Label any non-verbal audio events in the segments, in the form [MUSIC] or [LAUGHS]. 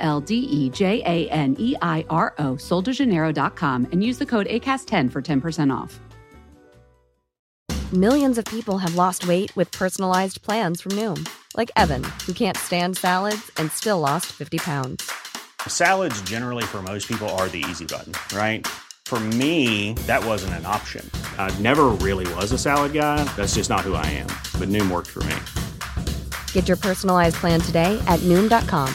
L D E J A N E I R O, soldejaneiro.com, and use the code ACAST10 for 10% off. Millions of people have lost weight with personalized plans from Noom, like Evan, who can't stand salads and still lost 50 pounds. Salads, generally, for most people, are the easy button, right? For me, that wasn't an option. I never really was a salad guy. That's just not who I am. But Noom worked for me. Get your personalized plan today at Noom.com.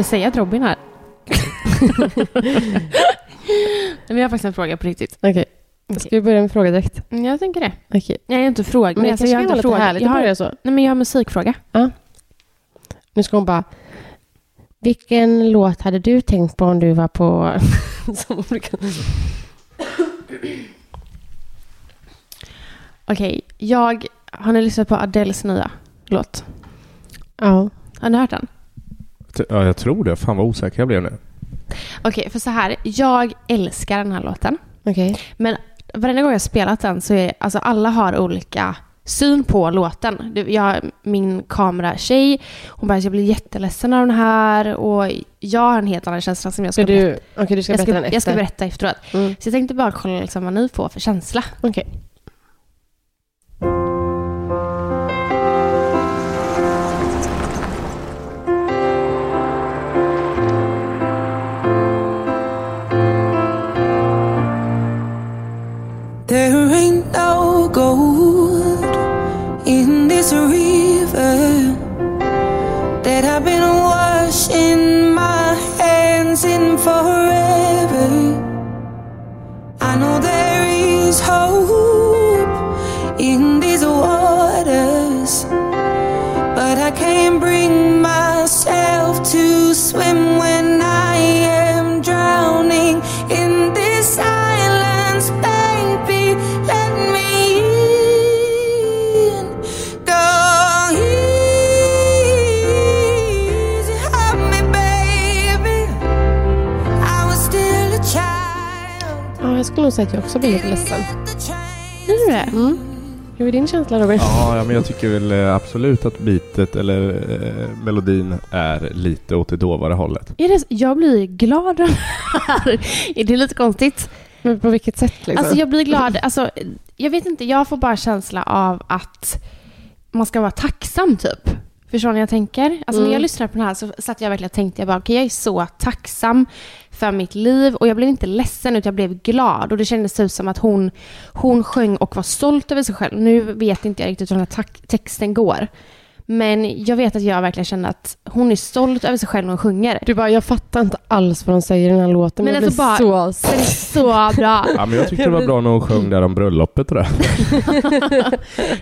oss. Ska vi säga att Robin här? Men jag har faktiskt en fråga på riktigt. Okej. Ska vi börja med fråga direkt? Mm, Jag tänker det. Okej. Jag är inte fråga. Men alltså, kanske jag har kan vara inte lite fråga. härligt jag att har, börja så. Nej, men jag har musikfråga. Nu ska hon bara... Vilken låt hade du tänkt på om du var på... [LAUGHS] Som olika- Okej, jag... Har ni lyssnat på Adeles nya låt? ja. Har ni hört den? Ja, jag tror det. Fan vad osäker jag blev nu. Okej, för så här. Jag älskar den här låten. Okej. Men varenda gång jag spelat den så är alltså alla har olika syn på låten. Jag, min kameratjej, hon bara jag blir jätteledsen av den här och jag har en helt annan känsla som jag ska Ska berätta. du... Okej, du ska jag, berätta den ska, efter. jag ska berätta efteråt. Mm. Så jag tänkte bara kolla liksom vad ni får för känsla. Okej. There ain't no gold in this river that I've been washing Säga att jag också blir lite ledsen. Är du det? Mm. Hur är din känsla Robin? Ja, ja, men jag tycker väl eh, absolut att bitet eller eh, melodin är lite åt det dovare hållet. Är det, jag blir glad av den här. Är det lite konstigt? Men på vilket sätt liksom? Alltså jag blir glad. Alltså, jag vet inte, jag får bara känsla av att man ska vara tacksam typ. Förstår ni vad jag tänker? Alltså när Mm. jag lyssnade på den här så satt jag verkligen och tänkte, jag bara, okej jag är så tacksam för mitt liv och jag blev inte ledsen utan jag blev glad och det kändes ut som att hon, hon sjöng och var stolt över sig själv. Nu vet inte jag riktigt hur den här texten går. Men jag vet att jag verkligen känner att hon är stolt över sig själv när hon sjunger. Du bara, jag fattar inte alls vad de säger i den här låten. Men Men alltså jag blir bara- så... Den är så bra. [LAUGHS] Ja, men jag tyckte det var bra när hon sjöng där om bröllopet och det. [LAUGHS]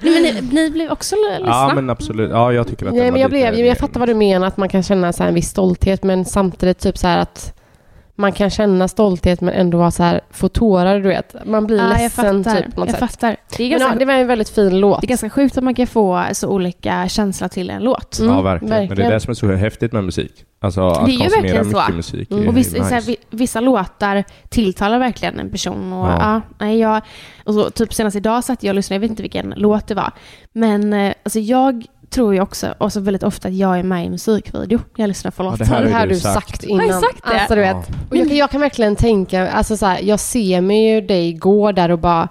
Nej, men ni, ni blev också ledsna? Ja, men absolut. Ja, jag tycker att Nej, men jag, blev, jag fattar vad du menar, att man kan känna så här en viss stolthet, men samtidigt typ så här att man kan känna stolthet men ändå vara så här, få tårar, du vet. Man blir Ja, ledsen fattar. typ på något jag sätt. fattar. Det är, Men ganska, ja, det var en väldigt fin låt. det är ganska sjukt att man kan få så olika känsla till en låt. Mm, ja, verkligen. Men det är verkligen. det som är så häftigt med musik. Alltså att Det är ju konsumera verkligen så. mycket musik är Och vissa, nice. så här, vi- vissa låtar tilltalar verkligen en person. Och, Ja. ja. nej, jag, och så, typ senast idag satt jag och lyssnade, jag vet inte vilken låt det var. Men eh, alltså, jag tror ju också, och så väldigt ofta, att jag är med i musikvideo. Jag lyssnar på Ja, låtar. det här har det ju här du du sagt, sagt. innan. Har jag sagt det? Alltså, du vet. Ja. Och jag, kan- jag kan verkligen tänka, alltså så här, jag ser mig ju dig gå där och bara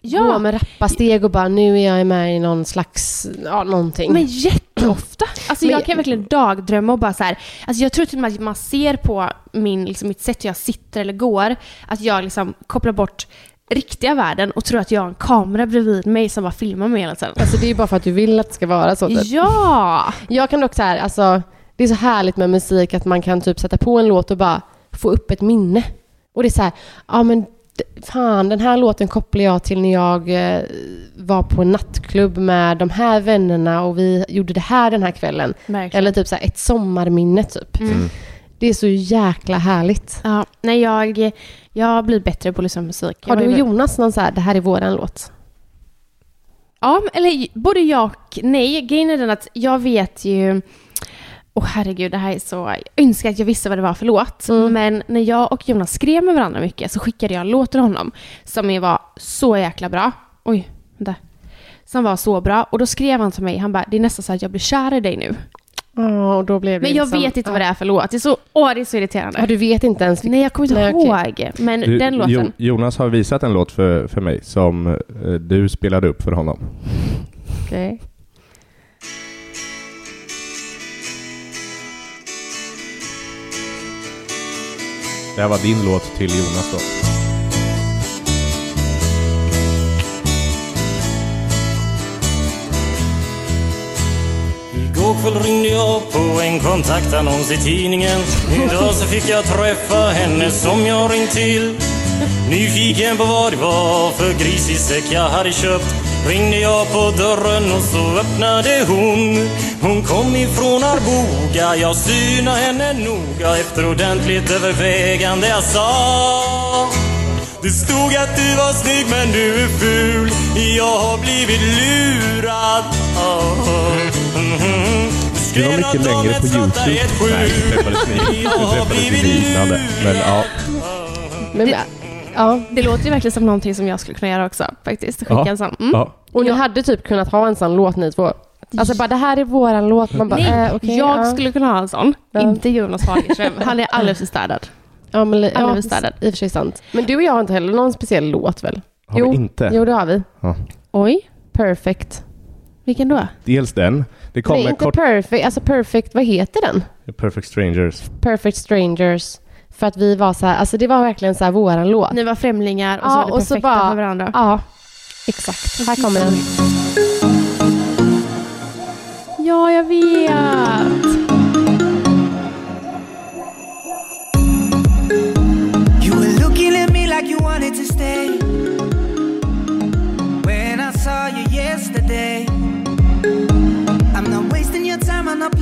Ja. gå med rappa steg och bara nu är jag med i någon slags, ja någonting. Men jätteofta. Alltså Men- jag kan verkligen dagdrömma och bara så här. Alltså jag tror till och med att man ser på min, liksom, mitt sätt hur jag sitter eller går, att jag liksom kopplar bort riktiga världen och tror att jag har en kamera bredvid mig som bara filmar mig hela tiden. Alltså det är ju bara för att du vill att det ska vara så. Typ. Ja! Jag kan dock så här, alltså det är så härligt med musik att man kan typ sätta på en låt och bara få upp ett minne. Och det är så här, ja men fan den här låten kopplar jag till när jag eh, var på en nattklubb med de här vännerna och vi gjorde det här den här kvällen. Verkligen. Eller typ så här ett sommarminne typ. Mm. Det är så jäkla härligt. Ja, nej jag, jag blir bättre på att lyssna på musik. Har du och Jonas någon så här, det här är våran låt? Ja, eller både ja och nej. Grejen är den att jag vet ju... Åh herregud, det här är så... Jag önskar att jag visste vad det var för låt. Mm. Men när jag och Jonas skrev med varandra mycket så skickade jag en låt till honom som var så jäkla bra. Oj, vänta. Som var så bra. Och då skrev han till mig, han bara, det är nästan så att jag blir kär i dig nu. Ja, och då blev det Men jag liksom- vet inte vad det är för låt. Det är så, åh, det är så irriterande. Ja, du vet inte ens. Nej, jag kommer inte Nej, ihåg. Men Du, den låten. Jo, Jonas har visat en låt för, för mig som eh, du spelade upp för honom. Okej. Det här var din låt till Jonas då. Igår kväll ringde jag på en kontaktannons i tidningen. Idag så fick jag träffa henne som jag ringt till. Nyfiken på vad det var för grisig säck jag hade köpt ringde jag på dörren och så öppnade hon. Hon kom ifrån Arboga, jag synade henne noga efter ordentligt övervägande jag sa det stod att du var snygg men du är ful Jag har blivit lurad oh. Du var mycket längre på Youtube. Nej, du träffades ni. Du träffades i liknande. Men ja, Men, Det- ja. Det låter ju verkligen som någonting som jag skulle kunna göra också faktiskt. Skicka Ja. en sån. Mm. ja. Och ni hade typ kunnat ha en sån låt ni två. Alltså bara det här är våran låt. Man bara, Nej, eh, okej, jag ja. skulle kunna ha en sån. Ja. Inte Jonas Fagerström. Han är alldeles för städad. Ja, men, ja, Alldeles städad. i och för sig sant. Men du och jag har inte heller någon speciell låt väl? Har Jo. vi inte? Jo, det har vi. Oj, Perfect. Vilken då? Dels den. Det Nej, kommer inte kort... perfect. Alltså perfect, vad heter den? Perfect Strangers. Perfect Strangers. För att vi var så här, alltså det var verkligen så här våran låt. Ni var främlingar och så Ja, var det och så perfekta bara- för varandra. Ja, exakt. Här kommer den. Ja, jag vet. You were looking at me like you wanted to stay. When I saw you yesterday, Ja,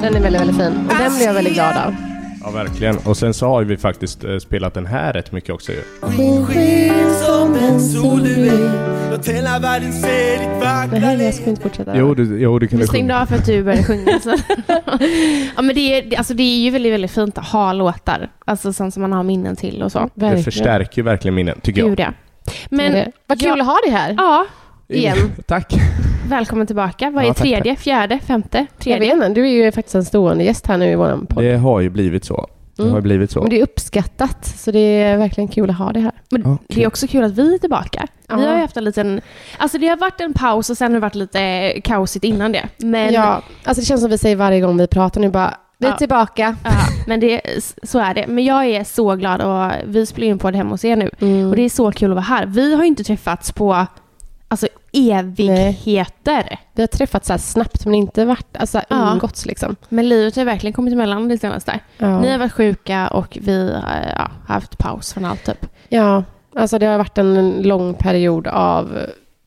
den är väldigt, väldigt fin. Och den blev jag väldigt glad av. Ja, verkligen. Och sen så har vi faktiskt eh, spelat den här rätt mycket också ju. Sken som en sol du är. Låt hela världen se ditt vackra Nej, jag ska inte fortsätta. Jo, du, jo, du kan Vi du stängde sjunga. av för att du började sjunga. Så. [LAUGHS] ja, men det, är, det- alltså, det är ju väldigt, väldigt fint att ha låtar. Alltså sånt som man har minnen till och så. Det Verkligen. förstärker ju verkligen minnen, tycker jag. Gud ja. Men, Men det, vad kul jag- att ha dig här. ja, igen. [LAUGHS] Tack. Välkommen tillbaka. Vad är Ja, tack, tredje, fjärde, femte, Jag tredje? vet inte, du är ju faktiskt en stående gäst här nu i våran podd. Det har ju blivit så. Det Mm. har ju blivit så. Men det är uppskattat, så det är verkligen kul att ha dig här. Men Ja, det är också kul att vi är tillbaka. Ja. Vi har ju haft en liten... Alltså det har varit en paus och sen har det varit lite kaosigt innan det. Men, Ja, alltså det känns som vi säger varje gång vi pratar nu bara, vi är Ja. tillbaka. ja, men det, så är det. Men jag är så glad och vi spelar in på det hemma hos er nu. Mm. Och det är så kul att vara här. Vi har ju inte träffats på alltså, evigheter. Vi har träffats så här snabbt men inte varit, alltså Ja. umgåtts liksom. Men livet har verkligen kommit emellan det senaste. Ja. Ni har varit sjuka och vi eh, ja, har haft paus från allt typ. ja, alltså det har varit en lång period av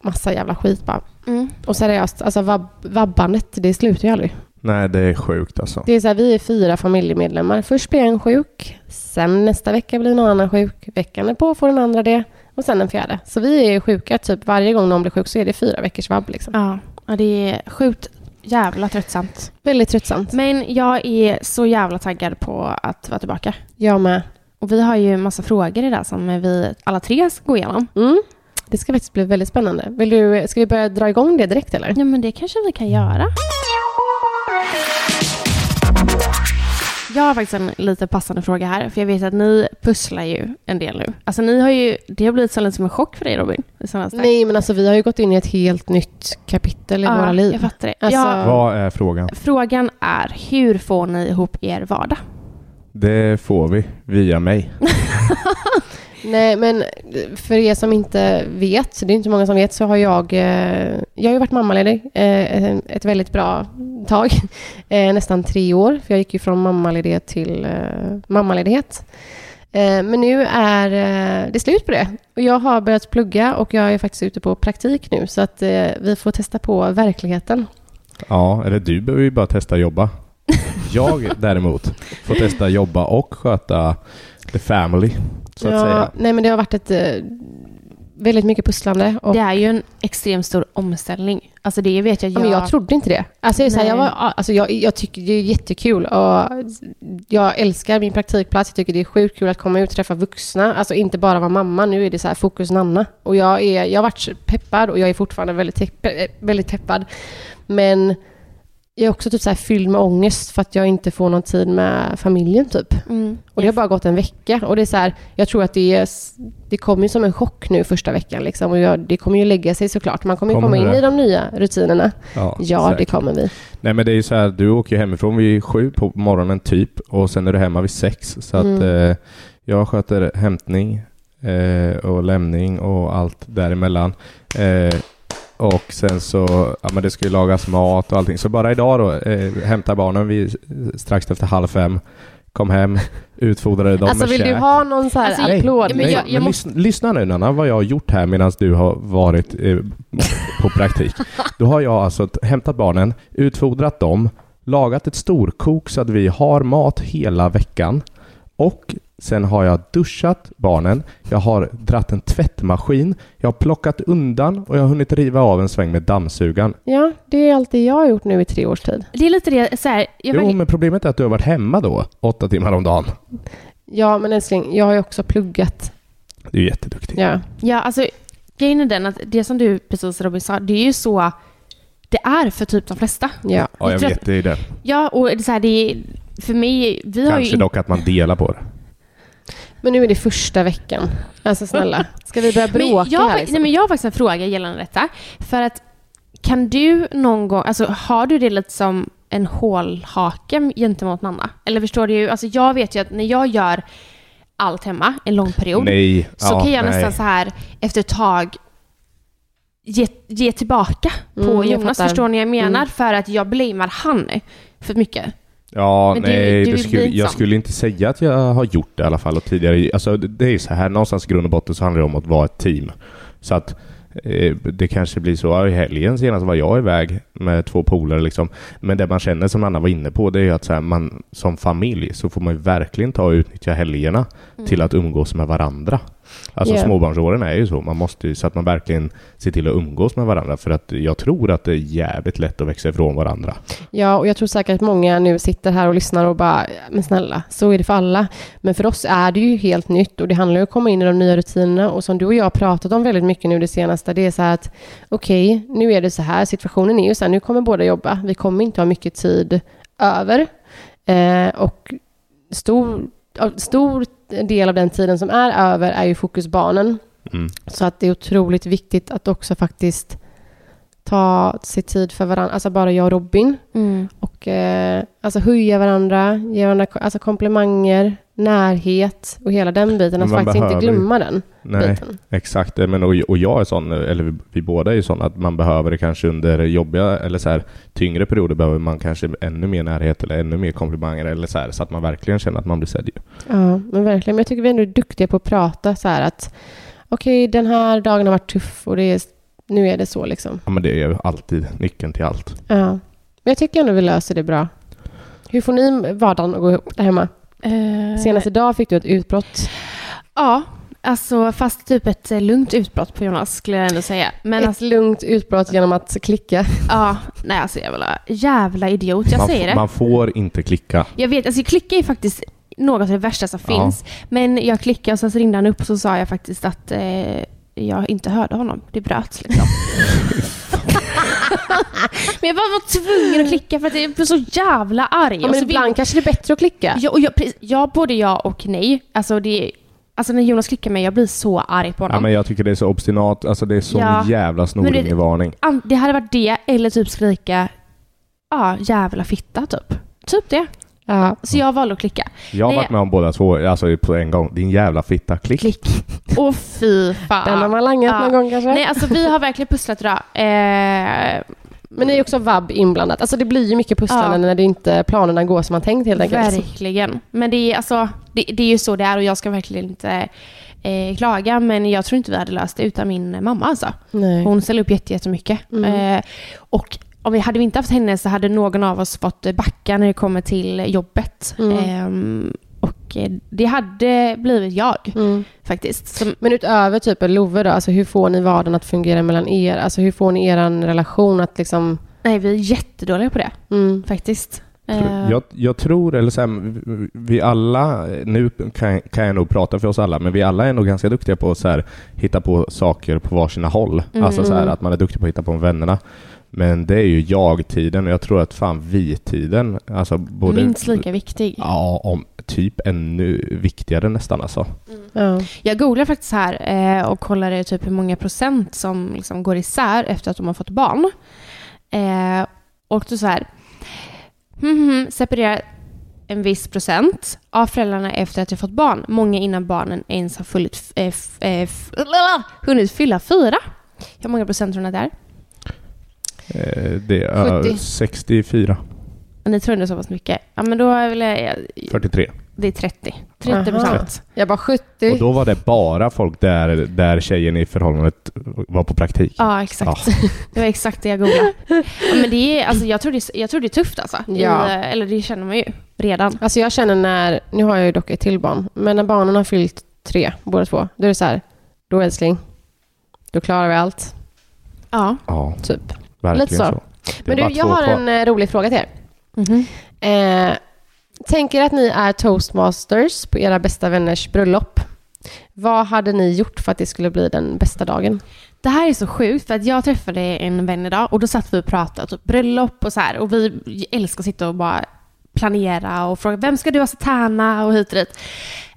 massa jävla skit bara. Mm. Och seriöst, alltså vab- vabbandet, det slutar ju aldrig. Nej, det är sjukt alltså. Det är så här, vi är fyra familjemedlemmar. Först blir en sjuk, sen nästa vecka blir någon annan sjuk, veckan är på får den andra det och sen den fjärde. Så vi är sjuka typ varje gång någon blir sjuk så är det fyra veckors vabb liksom. Ja, ja, det är sjukt jävla tröttsamt. Väldigt tröttsamt. Men jag är så jävla taggad på att vara tillbaka. Jag med. Och vi har ju en massa frågor idag som vi alla tre ska gå igenom. Mm. Det ska faktiskt bli väldigt spännande. Vill du, ska vi börja dra igång det direkt eller? Ja, men det kanske vi kan göra. Jag har faktiskt en lite passande fråga här, för jag vet att ni pusslar ju en del nu. Alltså ni har ju, det har blivit så lite som en chock för dig Robin. Nej, men alltså vi har ju gått in i ett helt nytt kapitel i Ja, våra liv. jag fattar det. Alltså. Vad är frågan? Frågan är, hur får ni ihop er vardag? Det får vi via mig. [LAUGHS] Nej, men för er som inte vet, det är inte många som vet, så har jag, eh, jag har ju varit mammaledig eh, ett väldigt bra tag. [LAUGHS] Eh, nästan tre år, för jag gick ju från mammaledighet till mammaledighet. Men nu är det slut på det. Och jag har börjat plugga och jag är faktiskt ute på praktik nu, så att vi får testa på verkligheten. Ja, eller du behöver ju bara testa jobba. Jag däremot får testa jobba och sköta the family, så att ja, säga. Nej, men det har varit ett eh, väldigt mycket pusslande. Och Det är ju en extremt stor omställning. Alltså det vet jag. Ja, men jag trodde inte det. Alltså, jag, är så här, jag, var, alltså, jag, jag tycker det är jättekul och jag älskar min praktikplats. Jag tycker det är sjukt kul att komma ut och träffa vuxna. Alltså inte bara vara mamma. Nu är det så här fokus Nanna. Och jag, är, jag har varit peppad och jag är fortfarande väldigt, te- väldigt peppad. Men jag är också typ så här fylld med ångest för att jag inte får någon tid med familjen typ. Mm. Och det har bara gått en vecka. Och det är så här, jag tror att det, är, det kommer ju som en chock nu första veckan. Liksom. Och jag, det kommer ju lägga sig såklart. Man kommer ju Kommer komma in det? i de nya rutinerna. Ja, Ja, det kommer vi. Nej men det är ju så här, du åker ju hemifrån vid sju på morgonen typ och sen är du hemma vid sex. Så att Mm. eh, jag sköter hämtning eh, och lämning och allt däremellan. Eh, och sen så, ja men det ska ju lagas mat och allting. Så bara idag då, eh, hämtar barnen vid strax efter halv fem. Kom hem, [LAUGHS] utfodrade dem Alltså med vill du käk. ha någon så här Alltså, Nej, applåd? men nej, jag- men jag måste- lyssna, lyssna nu Nanna vad jag har gjort här medan du har varit eh, på praktik. [LAUGHS] Då har jag alltså t- hämtat barnen, utfodrat dem, lagat ett storkok så att vi har mat hela veckan och sen har jag duschat barnen, jag har dratt en tvättmaskin, jag har plockat undan och jag har hunnit riva av en sväng med dammsugaren. Ja, det är allt det jag har gjort nu i tre års tid. Det är lite det, så här, jag Jo, men problemet är att du har varit hemma då, åtta timmar om dagen. Ja, men älskling, jag har ju också pluggat. Du är jätteduktig. Ja. Ja, alltså grejen är den att det som du precis Robin sa, det är ju så det är för typ de flesta. ja. Ja, jag tror vet, det är det. Ja, och det är så här, det är, för mig, vi har ju Kanske dock att man delar på det. Men nu är det första veckan. Alltså snälla, ska vi börja Men bråka jag, här? nej, Liksom? men jag har faktiskt en fråga gällande detta. För att kan du någon gång, alltså har du det lite som en hålhake gentemot Nanna? Eller förstår du alltså jag vet ju att när jag gör allt hemma en lång period Nej. så ja, kan jag nej. nästan så här efter ett tag ge, ge tillbaka på Mm, jag Jonas. fattar. Förstår ni vad jag menar? Mm. För att jag blamear han för mycket. Ja, Men du- nej, du blir skulle, jag skulle inte säga att jag har gjort det i alla fall. Och tidigare, alltså, det är så här, någonstans i grund och botten så handlar det om att vara ett team. Så att eh, det kanske blir så. I helgen senast var jag iväg med två polare liksom. Men det man känner som Anna var inne på det är ju att så här, man, som familj så får man ju verkligen ta och utnyttja helgerna till att umgås med varandra. Alltså Ja. småbarnsåren är ju så. Man måste ju, så att man verkligen ser till att umgås med varandra. För att jag tror att det är jävligt lätt att växa ifrån varandra. Ja, och jag tror säkert att många nu sitter här och lyssnar och bara, men snälla, så är det för alla. Men för oss är det ju helt nytt och det handlar ju om att komma in i de nya rutinerna. Och som du och jag har pratat om väldigt mycket nu det senaste, det är så här att okej, nu är det så här, situationen är ju så här, nu kommer båda jobba, vi kommer inte ha mycket tid över. Eh, och stor, stor del av den tiden som är över är ju fokus barnen. Mm. Så att det är otroligt viktigt att också faktiskt ta sig tid för varandra, alltså bara jag och Robin. Och eh, alltså höja varandra, ge varandra alltså komplimanger, närhet och hela den biten. Att man faktiskt inte behöver ju- glömma den Nej. biten. Exakt, men och, och jag är sån, eller vi, vi båda är ju sån att man behöver det kanske under jobbiga eller så här tyngre perioder behöver man kanske ännu mer närhet eller ännu mer komplimanger eller så här så att man verkligen känner att man blir sedd. Ja, men verkligen. Men jag tycker vi ändå är duktiga på att prata så här att okej, den här dagen har varit tuff och det är, nu är det så liksom. Ja men det är ju alltid nyckeln till allt. Ja. Men jag tycker ändå vi löser det bra. Hur får ni vardagen att gå ihop där hemma? Eh, Senast idag fick du ett utbrott. Ja, alltså fast typ ett eh, lugnt utbrott på Jonas skulle jag ändå säga. Men ett alltså, lugnt utbrott genom att klicka. ja, nej alltså jävla, jävla idiot. Jag man, säger det. man får inte klicka. Jag vet, alltså klicka är faktiskt något av det värsta som Ja. finns. Men jag klickade och sen så ringde han upp och så sa jag faktiskt att eh, jag inte hörde honom. Det bröts liksom. [LAUGHS] [LAUGHS] Men jag bara var tvungen att klicka för att jag blev så jävla arg. Ja, Och men så ibland kanske det är bättre att klicka. Ja, och jag, ja, både ja och nej. Alltså, det, alltså när Jonas klickar mig, jag blir så arg på Ja, honom. men jag tycker det är så obstinat. Alltså det är sån Ja. jävla det- snorungevarning. An- det hade varit det, eller typ skrika ja, jävla fitta typ. Typ det. Ja. Så jag valde att klicka. Jag har Nej. varit med om båda två, alltså på en gång. Din jävla fitta. Klick. Klick. [LAUGHS] Och fy fan. Den har man langat Ja. någon gång kanske. Nej, alltså vi har verkligen pusslat idag. Eh, Men det är också vab inblandat. Alltså det blir ju mycket pusslande Ja. när det inte planerna går som man tänkt helt enkelt. verkligen. Men det är, alltså, det, det är ju så det är och jag ska verkligen inte eh, klaga. Men jag tror inte vi hade löst det utan min mamma alltså. Nej. Hon ställer upp jätte- jättemycket. Mm. Eh, och om vi hade vi inte haft henne så hade någon av oss fått backa när det kommer till jobbet. Mm. Ehm, och eh, det hade blivit jag Mm. faktiskt. Som, Men utöver typ Love då, alltså hur får ni vardagen att fungera mellan er? Alltså hur får ni er relation att liksom... nej, vi är jättedåliga på det Mm. faktiskt. Jag, jag tror, eller så här, vi- alla, nu kan, kan jag nog prata för oss alla, men vi alla är nog ganska duktiga på att så här, hitta på saker på varsina håll. Mm. Alltså så här, att man är duktig på att hitta på vännerna. Men det är ju jag-tiden och jag tror att fan vi-tiden, alltså både... minst lika viktig. Ja, om typ ännu viktigare nästan alltså. Ja. Jag googlar faktiskt här eh, och kollade typ hur många procent som liksom går isär efter att de har fått barn. Eh, och då så här. Hmm, separerar en viss procent av föräldrarna efter att de fått barn. Många innan barnen ens har fullit, eh, f, eh, f, hunnit fylla fyra. Hur många procent tror ni det är? Eh, det är 70. eh, 64, Ni tror ändå så pass mycket. Ja, men då är väl jag, 43. det är 30. 30 procent. Jag bara 70. Och då var det bara folk där, där tjejen i förhållandet var på praktik. Ja, exakt. [LAUGHS] Det var exakt det jag googlade. Ja, men det är, alltså, jag, tror det är, jag tror det är tufft alltså. I, Ja. eh, eller det känner man ju redan. Alltså jag känner när, nu har jag ju dock ett till barn, men när barnen har fyllt tre, båda två, då är det så här, då älskling, då klarar vi allt, Ja. Ja, typ. Verkligen Lite så. så. Men du, jag har kvar. en eh, rolig fråga till er. Mhm. Eh, tänker att ni är toastmasters på era bästa vänners bröllop. Vad hade ni gjort för att det skulle bli den bästa dagen? Det här är så sjukt för att jag träffade en vän idag och då satt vi och pratade typ bröllop och så här och vi älskar att sitta och bara planera och fråga vem ska du ha tärna och hit och dit.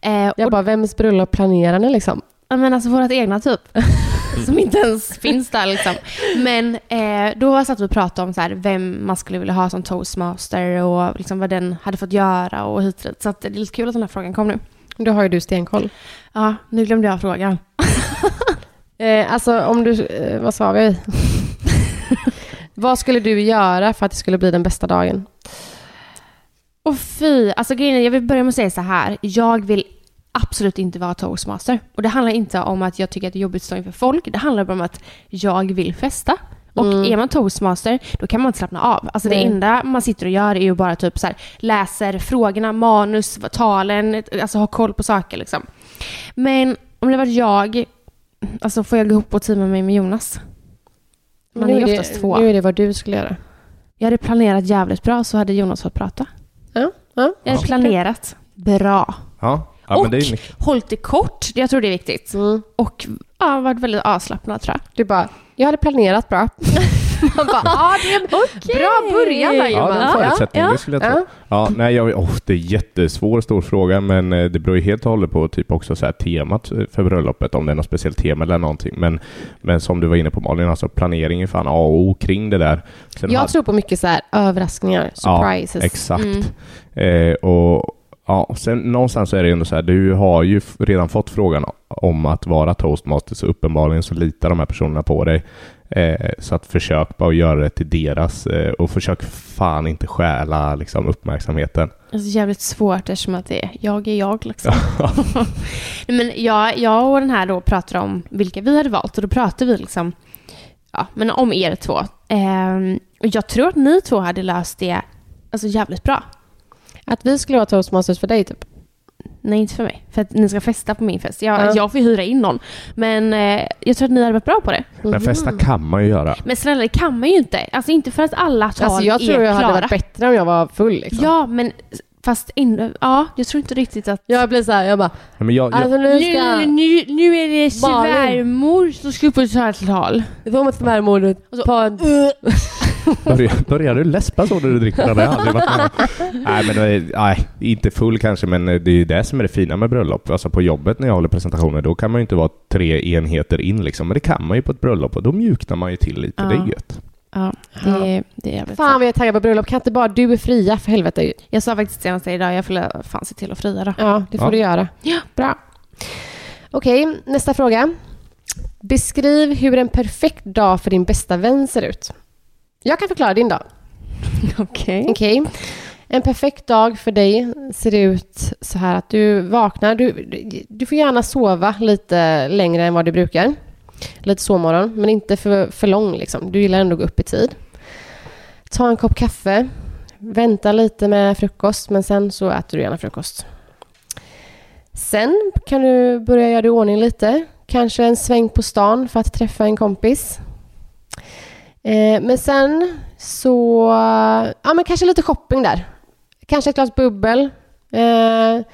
Eh, Jag och, bara, vems bröllop planerar ni liksom? ja, men alltså vårat egna typ. [LAUGHS] [LAUGHS] som inte ens finns där liksom. Men eh, då satt vi och pratade om så här, vem man skulle vilja ha som toastmaster och liksom vad den hade fått göra och hit och dit. Så det är lite kul att den här frågan kom nu. Då har ju du stenkoll. Ja, nu glömde jag frågan. [LAUGHS] Eh, alltså om du, eh, vad sa vi? vad skulle du göra för att det skulle bli den bästa dagen? Och fy, alltså grejen är, jag vill börja med att säga så här. Jag vill absolut inte vara toastmaster. Och det handlar inte om att jag tycker att det är jobbigt att stå inför folk. Det handlar bara om att jag vill festa. Och Mm. är man toastmaster, då kan man inte slappna av. Alltså det Nej. enda man sitter och gör är ju bara typ så här, läser frågorna, manus, talen, alltså ha koll på saker liksom. Men om det var jag, alltså får jag gå ihop och teama mig med Jonas? Man nu är ju det, oftast två. Nu är det vad du skulle göra. Jag hade planerat jävligt bra så hade Jonas fått prata. Ja, ja. Jag hade planerat bra. Ja, ja Och men det är ju mycket. hållit det kort. Jag tror det är viktigt. Mm. Och ja, varit väldigt avslappnad tror jag. Du bara, jag hade planerat bra. [LAUGHS] Man bara, ja det är en bra början där Ja, det är en förutsättning, ja, det skulle jag tro. ja. Ja, nej, jag, oh, det är jättesvår, stor fråga, men eh, det beror ju helt och hållet på typ också så här, temat för bröllopet, om det är något speciellt tema eller någonting. Men, men som du var inne på Malin, alltså planering är fan A och O kring det där. Sen Jag hade- tror på mycket så här överraskningar, surprises. Ja, exakt. Mm. Eh, och ja, sen någonstans är det ju ändå så här, du har ju redan fått frågan om att vara toastmaster, så uppenbarligen så litar de här personerna på dig. Eh, så att försök bara att göra det till deras eh, och försök fan inte stjäla liksom, uppmärksamheten. Alltså jävligt svårt eftersom att det är jag är jag liksom. [LAUGHS] [LAUGHS] Men jag, jag och den här då pratade om vilka vi hade valt och då pratade vi liksom ja, men om er två. Ehm, och jag tror att ni två hade löst det alltså jävligt bra. Att vi skulle vara toastmasters för dig typ. Nej, inte för mig. För att ni ska festa på min fest. Jag, Ja. jag får hyra in någon. Men eh, jag tror att ni hade varit bra på det. Men festa kan man ju göra. Men snälla, det kan man ju inte. Alltså inte för att alla tal Alltså jag tror är jag hade klara. varit bättre om jag var full liksom. Ja, men fast in, ja, jag tror inte riktigt att... Jag blir så här, jag bara, Nej, Men jag, jag, alltså nu ska... Nu, nu, nu är det svärmor som ska upp och ta ett tal. Det får man svärmor på en... [LAUGHS] Börjar, börjar du läspa så när du dricker? Det har jag aldrig varit med. Nej, men är- nej, inte full kanske, men det är ju det som är det fina med bröllop. Alltså på jobbet när jag håller presentationer, då kan man ju inte vara tre enheter in liksom. Men det kan man ju på ett bröllop och då mjuknar man ju till lite. Ja. Det är gött. Ja, det, det är jävligt Fan vad jag är taggad på bröllop. Kan inte bara du är fria för helvete? Jag sa faktiskt senast idag, jag får fan se till att fria då. Ja, det får Ja. du göra. Ja. Bra. Okej, nästa fråga. Beskriv hur en perfekt dag för din bästa vän ser ut. Jag kan förklara din dag. [LAUGHS] Okej. Okej. En perfekt dag för dig ser ut så här att du vaknar. Du, du- du får gärna sova lite längre än vad du brukar. Lite sovmorgon, men inte för, för lång. Liksom. Du gillar ändå att gå upp i tid. Ta en kopp kaffe. Vänta lite med frukost, men sen så äter du gärna frukost. Sen kan du börja göra dig i ordning lite. Kanske en sväng på stan för att träffa en kompis. Eh, men sen så, ja men kanske lite shopping där. Kanske ett glas bubbel. Eh,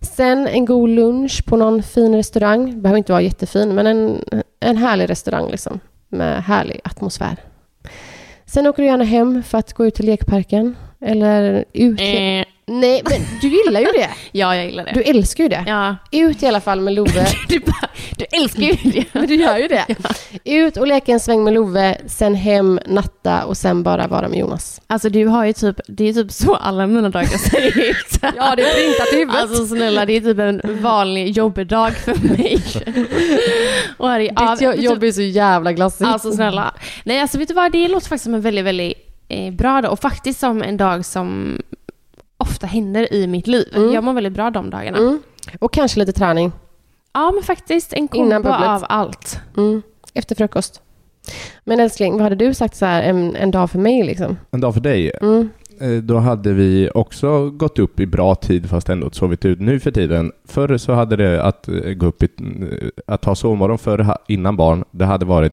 sen en god lunch på någon fin restaurang. Behöver inte vara jättefin, men en, en härlig restaurang liksom. Med härlig atmosfär. Sen åker du gärna hem för att gå ut till lekparken. Eller ut... Eh, Nej, men du gillar ju det. [LAUGHS] ja, jag gillar det. Du älskar ju det. ja. Ut i alla fall med Love. [LAUGHS] Du, bara, du älskar ju det. [LAUGHS] Men du gör ju det. Ut och leka en sväng med Love, sen hem, natta och sen bara vara med Jonas. Alltså du har ju typ, det är typ så alla mina dagar ser ut. Ja, det är printat i huvudet. Alltså snälla, det är typ en vanlig jobbdag för mig. Och här är, ja, Ditt jo- vet du- jobb är så jävla glassigt. Alltså snälla. Nej, alltså vet du vad? Det låter faktiskt som en väldigt, väldigt eh, bra dag och faktiskt som en dag som ofta händer i mitt liv. Mm. Jag mår väldigt bra de dagarna. Mm. Och kanske lite träning. Ja, men faktiskt en kombo av allt. Mm. Efter frukost. Men älskling, vad hade du sagt så här en, en dag för mig liksom? En dag för dig. Mm. Eh, Då hade vi också gått upp i bra tid fast ändå sovit ut nu för tiden. Förr så hade det att eh, gå upp i, eh, att ha sovmorgon förr innan barn, det hade varit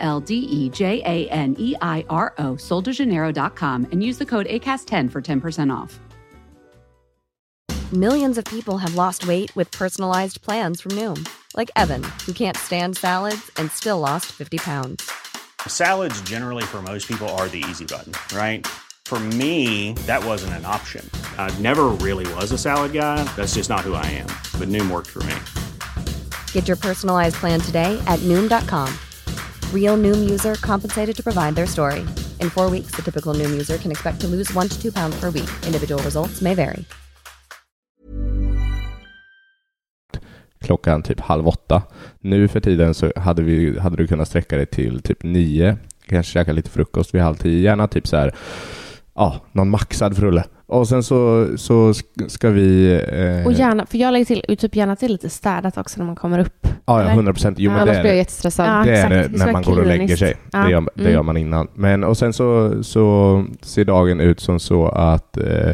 L D E J A N E I R O, soldejaneiro.com, and use the code ACAST10 for 10% off. Millions of people have lost weight with personalized plans from Noom, like Evan, who can't stand salads and still lost 50 pounds. Salads, generally, for most people, are the easy button, right? For me, that wasn't an option. I never really was a salad guy. That's just not who I am. But Noom worked for me. Get your personalized plan today at Noom.com. Real Noom user compensated to provide their story. In four weeks, the typical Noom user can expect to lose one to two pounds per week. Individual results may vary. klockan typ halv åtta. Nu för tiden så hade, vi, hade du kunnat sträcka dig till typ nio, kanske käka lite frukost vid halv tio, gärna typ så här, ja, ah, någon maxad frulle. Och sen så, så sk- ska vi... Eh, Och gärna, för jag lägger till, typ gärna till lite städat också när man kommer upp. ja, ja, eller? 100 procent. Jo, men Annars det blir jag är, jättestressad. Ja. det är exakt. det när man går och lägger sig. Ja. Det, gör, det Mm. gör man innan. Men och sen så, så ser dagen ut som så att eh,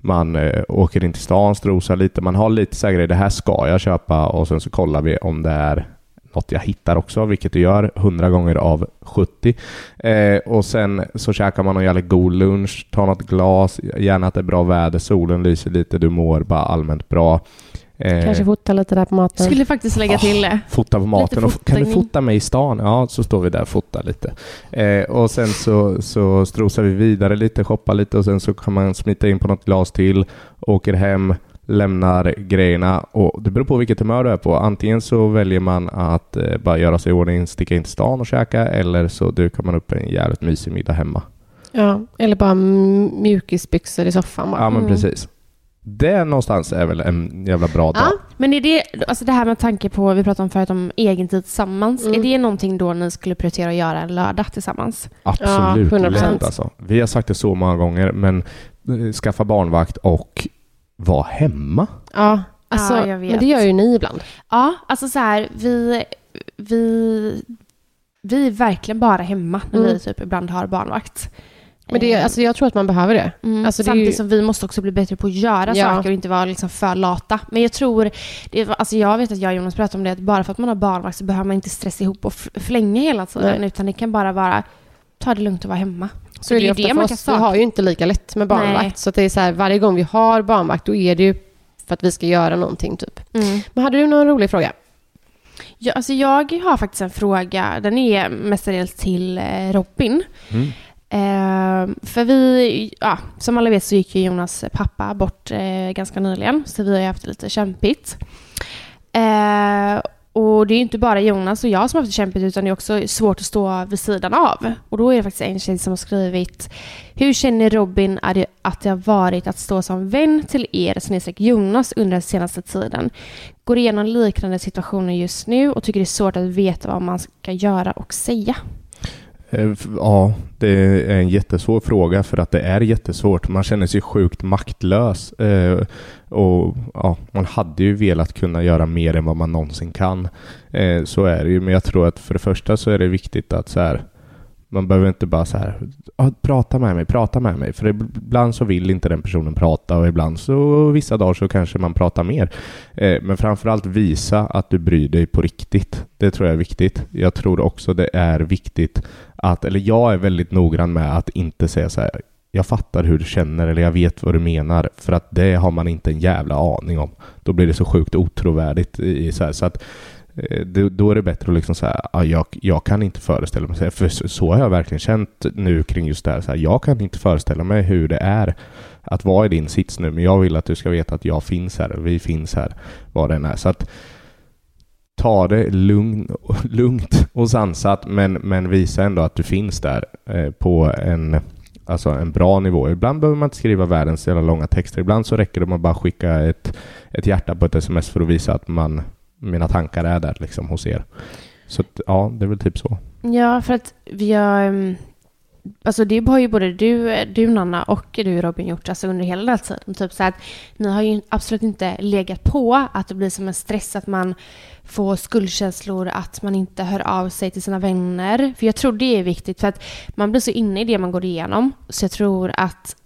man eh, åker in till stan, strosar lite. Man har lite så här grejer, det här ska jag köpa och sen så kollar vi om det är något jag hittar också, vilket du gör 100 gånger av 70. Eh, och sen så käkar man en jävligt god lunch, tar något glas, gärna att det är bra väder, solen lyser lite, du mår bara allmänt bra. Eh, Kanske fota lite där på maten. Skulle faktiskt lägga till det. Fota på maten. Och, kan du fota mig i stan? Ja, så står vi där och fotar lite. Eh, och sen så, så strosar vi vidare lite, shoppar lite och sen så kan man smita in på något glas till, åker hem, lämnar grejerna och det beror på vilket humör du är på. Antingen så väljer man att eh, bara göra sig i ordning, sticka in till stan och käka eller så dukar man upp en jävligt mysig middag hemma. Ja, eller bara mjukisbyxor i soffan bara. Ja, men Mm. precis. Det någonstans är väl en jävla bra dag. Ja, Men är det, alltså det här med tanke på, vi pratade om förut om egen tid tillsammans. Mm. Är det någonting då ni skulle prioritera att göra en lördag tillsammans? Absolut Ja, 100%. lätt alltså. Vi har sagt det så många gånger, men eh, skaffa barnvakt och vara hemma. ja. Alltså, Ja, jag vet. men det gör ju ni ibland. Ja, alltså så här, vi, vi vi är verkligen bara hemma när Mm. vi typ ibland har barnvakt. Men det, Eh, alltså, jag tror att man behöver det. Mm, Alltså, det samtidigt ju- som vi måste också bli bättre på att göra Ja. saker och inte vara liksom för lata. Men jag tror, det, alltså jag vet att jag och Jonas pratade om det, att bara för att man har barnvakt så behöver man inte stressa ihop och flänga hela tiden, Nej. utan det kan bara vara, ta det lugnt och vara hemma. Så är det, ju ofta för oss. Vi har ju inte lika lätt med barnvakt. Nej. Så det är så här, varje gång vi har barnvakt, då är det ju för att vi ska göra någonting typ. Mm. Men hade du någon rolig fråga? Ja, alltså jag har faktiskt en fråga, den är mestadels till eh, Robin. Mm. Eh, för vi, ja, som alla vet så gick ju Jonas pappa bort eh, ganska nyligen, så vi har ju haft det lite kämpigt. Eh, och det är ju inte bara Jonas och jag som har haft det kämpigt, utan det är också svårt att stå vid sidan av. Och då är det faktiskt en tjej som har skrivit Hur känner Robin att det har varit att stå som vän till er, snedstreck Jonas, under den senaste tiden? Går igenom liknande situationer just nu och tycker det är svårt att veta vad man ska göra och säga. Eh, ja, det är en jättesvår fråga för att det är jättesvårt. Man känner sig sjukt maktlös. Eh, och ja, Man hade ju velat kunna göra mer än vad man någonsin kan. Eh, så är det ju. Men jag tror att för det första så är det viktigt att så här, man behöver inte bara så här, prata med mig, prata med mig. För ibland så vill inte den personen prata och ibland så vissa dagar så kanske man pratar mer. Men men framförallt visa att du bryr dig på riktigt. Det tror jag är viktigt. Jag tror också det är viktigt att, eller jag är väldigt noggrann med att inte säga så här, jag fattar hur du känner eller jag vet vad du menar, för att det har man inte en jävla aning om. Då blir det så sjukt otrovärdigt i så här, så att eh, då är det bättre att liksom säga, att jag, jag kan inte föreställa mig, för så, så har jag verkligen känt nu kring just det här, så här, jag kan inte föreställa mig hur det är att vara i din sits nu, men jag vill att du ska veta att jag finns här, vi finns här, vad den är. Så att ta det lugn, [LAUGHS] lugnt och sansat men, men visa ändå att du finns där eh, på en, alltså en bra nivå. Ibland behöver man inte skriva världens jävla långa texter. Ibland så räcker det med att bara skicka ett, ett hjärta på ett sms för att visa att man, mina tankar är där liksom hos er. Så att, ja, det är väl typ så. Ja, för att vi har... Ehm, Alltså det har ju både du, du Nanna och du Robin gjort alltså under hela den här tiden. Typ så att ni har ju absolut inte legat på att det blir som en stress att man får skuldkänslor, att man inte hör av sig till sina vänner. För jag tror det är viktigt för att man blir så inne i det man går igenom. Så jag tror att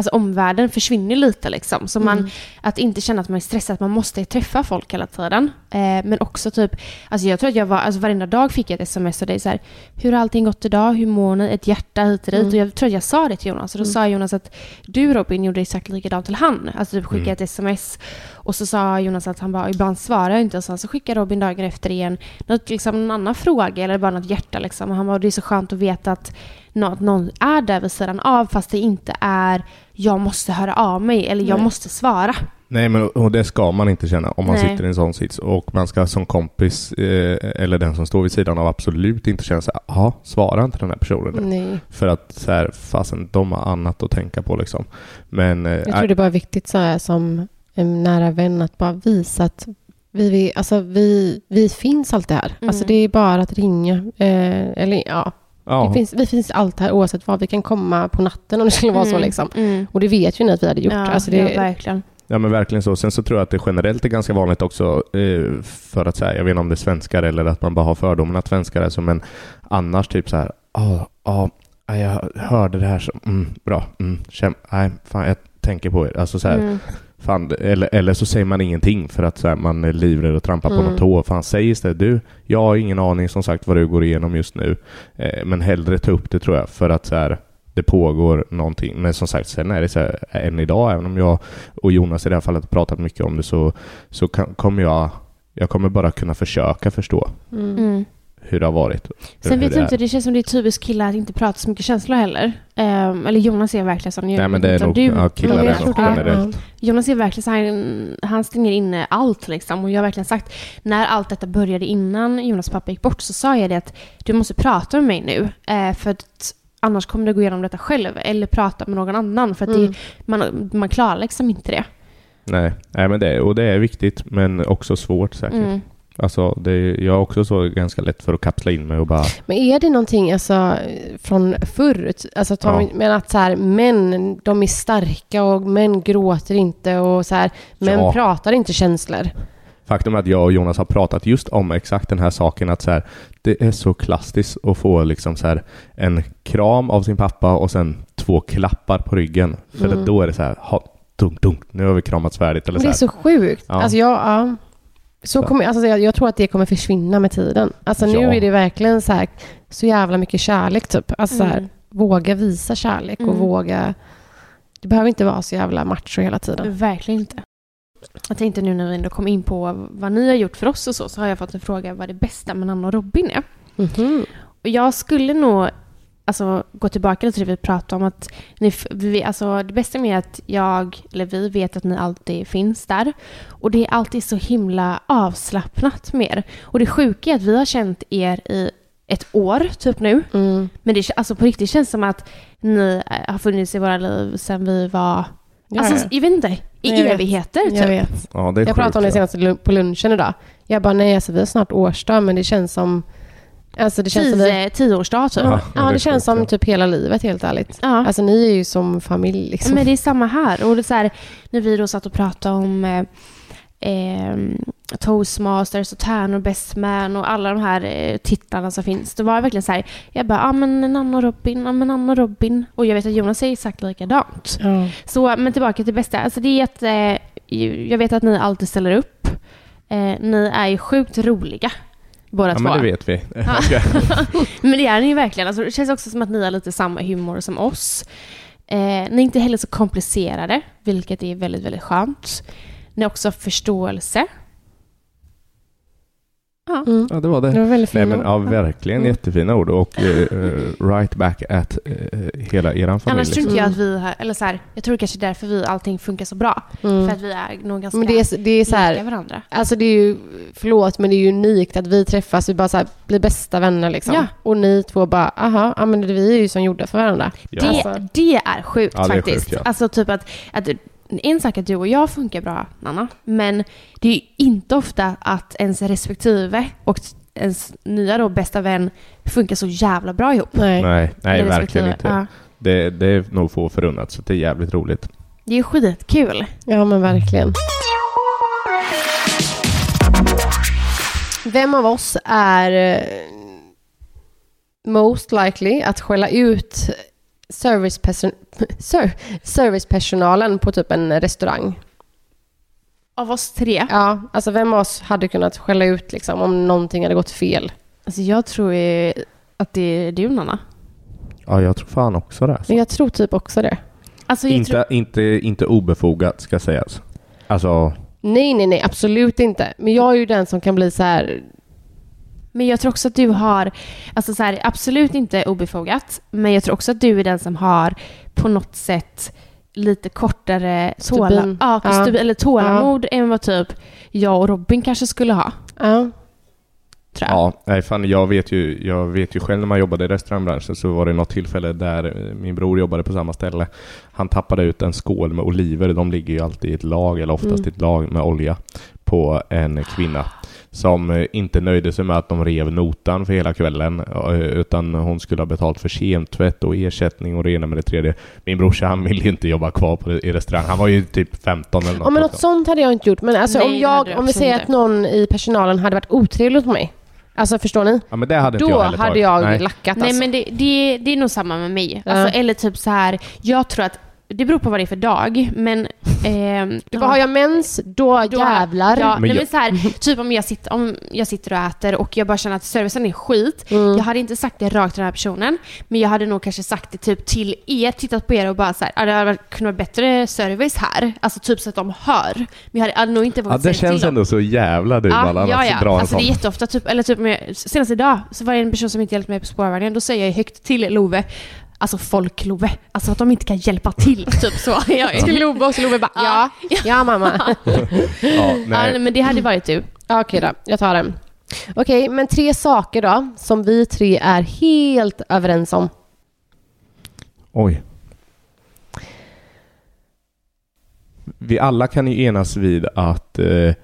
alltså omvärlden försvinner lite liksom. Så man, att inte känna att man är stressad, att man måste träffa folk hela tiden. Eh, men också typ, alltså jag tror att jag var, alltså varenda dag fick jag ett sms av dig så här, hur har allting gått idag, hur mår ni, ett hjärta hit och dit. Och jag tror att jag sa det till Jonas, och då sa Jonas att du Robin gjorde exakt likadant till han. Alltså typ skickade ett sms och så sa Jonas att han bara, ibland svarar jag inte och sen så skickar Robin dagen efter igen något, liksom, någon annan fråga eller bara något hjärta liksom. Och han bara, det är så skönt att veta att nå- att någon är där vid sidan av fast det inte är jag måste höra av mig eller jag Nej. måste svara. Nej, men och det ska man inte känna om man Nej. sitter i en sån sits. Och man ska som kompis, eh, eller den som står vid sidan av, absolut inte känna så här, jaha, svara inte den här personen. Nej. För att så här, fasen, de har annat att tänka på liksom. Men eh, Jag tror det är bara viktigt så här, som en nära vän att bara visa att vi, vi, alltså, vi, vi finns alltid här. Mm. Alltså, det är bara att ringa. Eh, eller ja, ja, det finns, vi finns alltid här oavsett vad. Vi kan komma på natten om det skulle vara så. Mm, Liksom. Mm. Och det vet ju ni att vi hade gjort. Ja, alltså, det, ja, verkligen. ja, men verkligen så. Sen så tror jag att det generellt är ganska vanligt också eh, för att säga, jag vet inte om det är svenskar eller att man bara har fördomen att svenskar är så, men annars typ så här, ja, ja, jag hörde det här så, mm, bra, mm, käm, nej, fan, jag tänker på er. Alltså så här, Mm. Fan, eller, eller så säger man ingenting för att så här, man är livrädd att trampa på Mm. någon tå. Fan, säg istället du, jag har ingen aning som sagt vad du går igenom just nu. Eh, men hellre ta upp det tror jag för att så här, det pågår någonting. Men som sagt, sen är det så här, än idag, även om jag och Jonas i det här fallet har pratat mycket om det så, så kan, kommer jag, jag kommer bara kunna försöka förstå mm. Hur det har varit. Sen vet jag inte, det känns som det är typiskt killar att inte prata så mycket känslor heller. Ehm, eller Jonas är verkligen sån. Nej men det är nog, du- ja, killar är nog generellt. Jonas är verkligen så han, han stänger inne allt liksom. Och jag har verkligen sagt, när allt detta började innan Jonas pappa gick bort så sa jag det att du måste prata med mig nu. Eh, för att annars kommer du gå igenom detta själv. Eller prata med någon annan. För att Mm. det, man, man klarar liksom inte det. Nej, nej men det, och det är viktigt men också svårt säkert. Mm. Alltså, det, jag har också så ganska lätt för att kapsla in mig och bara... Men är det någonting alltså, från förr? Alltså, Ja. Men att så här, män, de är starka och män gråter inte och så här, män Ja. pratar inte känslor. Faktum är att jag och Jonas har pratat just om exakt den här saken att så här, det är så klassiskt att få liksom så här, en kram av sin pappa och sen två klappar på ryggen. För Mm. då är det så här, ha, dunk, dunk, nu har vi kramats färdigt. Eller Men så det är så sjukt. Ja. Alltså jag, ja. Så kommer, alltså jag, jag tror att det kommer försvinna med tiden. Alltså nu Ja. är det verkligen så här, så jävla mycket kärlek typ. Alltså så här, Mm. våga visa kärlek och Mm. våga... Det behöver inte vara så jävla macho hela tiden. Verkligen inte. Jag tänkte nu när vi ändå kom in på vad ni har gjort för oss och så, så har jag fått en fråga vad det bästa med Nanna och Robin är. Mhm. Och jag skulle nog alltså, gå tillbaka till det vi pratade om. Att ni, vi, alltså, det bästa med att jag, eller vi, vet att ni alltid finns där. Och det är alltid så himla avslappnat med er. Och det sjuka är att vi har känt er i ett år typ nu. Mm. Men det, alltså, på riktigt känns som att ni eh, har funnits i våra liv sedan vi var, Ja, alltså, ja. jag vet inte, i Jag vet. evigheter typ. Jag vet. Ja, det är Jag pratade om det sjukt, senast på lunchen idag. Jag bara, nej alltså vi har snart årsdag men det känns som... Alltså det känns Tio, tioårsdag typ. Ja. ja, det, är känns som typ hela livet helt ärligt. Ja. Alltså ni är ju som familj liksom. Men det är samma här. Och det är så här, när vi då satt och pratade om eh, eh, toastmasters och tärnor, best man och alla de här eh, titlarna som finns. Det var verkligen så här, jag bara, ja ah, men Nanna och Robin, ja men Nanna och Robin. Och jag vet att Jonas säger exakt likadant. Ja. Så, men tillbaka till bästa. Alltså det är att, eh, jag vet att ni alltid ställer upp. Eh, ni är ju sjukt roliga. Båda Ja, två. men det vet vi. [LAUGHS] [LAUGHS] Men det är ni ju verkligen. Alltså, det känns också som att ni har lite samma humor som oss. Eh, ni är inte heller så komplicerade, vilket är väldigt, väldigt skönt. Ni har också förståelse. Ja. Mm. ja, det var det. Det var väldigt Nej fint. men ja, verkligen Mm. jättefina ord och eh, right back at eh, hela eran familj. Annars tror inte Mm. jag att vi har, eller så här, jag tror kanske därför vi allting funkar så bra. Mm. För att vi är nog ganska Men det är, det är så lika här, varandra. alltså det är ju, förlåt men det är ju unikt att vi träffas, vi bara så här, blir bästa vänner liksom. Ja. Och ni två bara, aha, ja men vi är ju som gjorda för varandra. Ja. Det, Alltså. det är sjukt Ja, det är faktiskt. sjukt, ja. Alltså typ att, att en sak att du och jag funkar bra, Nanna, men det är ju inte ofta att ens respektive och ens nya då bästa vän funkar så jävla bra ihop. Nej. Nej, nej verkligen inte. Ja. Det, det är nog få förunnat, så det är jävligt roligt. Det är skitkul. Ja men verkligen. Vem av oss är eh, most likely att skälla ut serviceperson [LAUGHS] ser- servicepersonalen på typ en restaurang? Av oss tre. Ja, alltså vem av oss hade kunnat skälla ut liksom om någonting hade gått fel? Alltså jag tror ju att det är du, Nanna. Ja, jag tror fan också det. Men jag tror typ också det. Alltså jag Inte, tror, inte, inte obefogat ska sägas. Alltså, Nej, nej, nej, absolut inte. Men jag är ju den som kan bli så här... men jag tror också att du har, alltså så här, absolut inte obefogat, men jag tror också att du är den som har på något sätt lite kortare tåla, ja, Ja. eller tålamod än vad typ jag och Robin kanske skulle ha. Ja. Tror jag. ja, nej fan jag vet ju, jag vet ju själv när man jobbade i restaurangbranschen så var det något tillfälle där eh, min bror jobbade på samma ställe. Han tappade ut en skål med oliver, de ligger ju alltid i ett lag, eller oftast Mm. i ett lag med olja, på en kvinna. Som eh, inte nöjde sig med att de rev notan för hela kvällen, eh, utan hon skulle ha betalt för kemtvätt och ersättning och det ena med det tredje. Min brorsa han ville ju inte jobba kvar på, i restaurang, han var ju typ 15 eller något. Ja, men något sånt hade jag inte gjort. Men alltså Nej, om, jag, om vi säger inte. att någon i personalen hade varit otrevlig mot mig. Alltså förstår ni? Ja men det hade inte Då jag hade jag Nej. lackat Nej alltså. men det, det, det är nog samma med mig. Alltså, eller typ så här, jag tror att det beror på vad det är för dag, men... [LAUGHS] ehm, Du bara, har jag mens, då, Då- jävlar. Ja, Men jag- men så här, typ om jag, sitter, om jag sitter och äter och jag bara känner att servicen är skit. Mm. Jag hade inte sagt det rakt till den här personen, men jag hade nog kanske sagt det typ till er, tittat på er och bara så här, "Ja, det hade kunnat vara bättre service här. Alltså typ så att de hör. Men jag hade, hade nog inte Ja, vågat det säga känns till dem. ändå så jävla du Malin, ja, att ja. dra en Alltså det är jätteofta, typ, eller typ med, senast idag så var det en person som inte hjälpte mig på spårvagnen. Då säger jag högt till Love, alltså folk-Love, alltså att de inte kan hjälpa till. [LAUGHS] Typ så. Jag, Till Love och så Love bara, ja, ja mamma. [LAUGHS] Ja, Ja, nej. men det hade varit du. Ja, Okej då, jag tar den. Okej, men tre saker då som vi tre är helt överens om. Oj. Vi alla kan ju enas vid att, eh,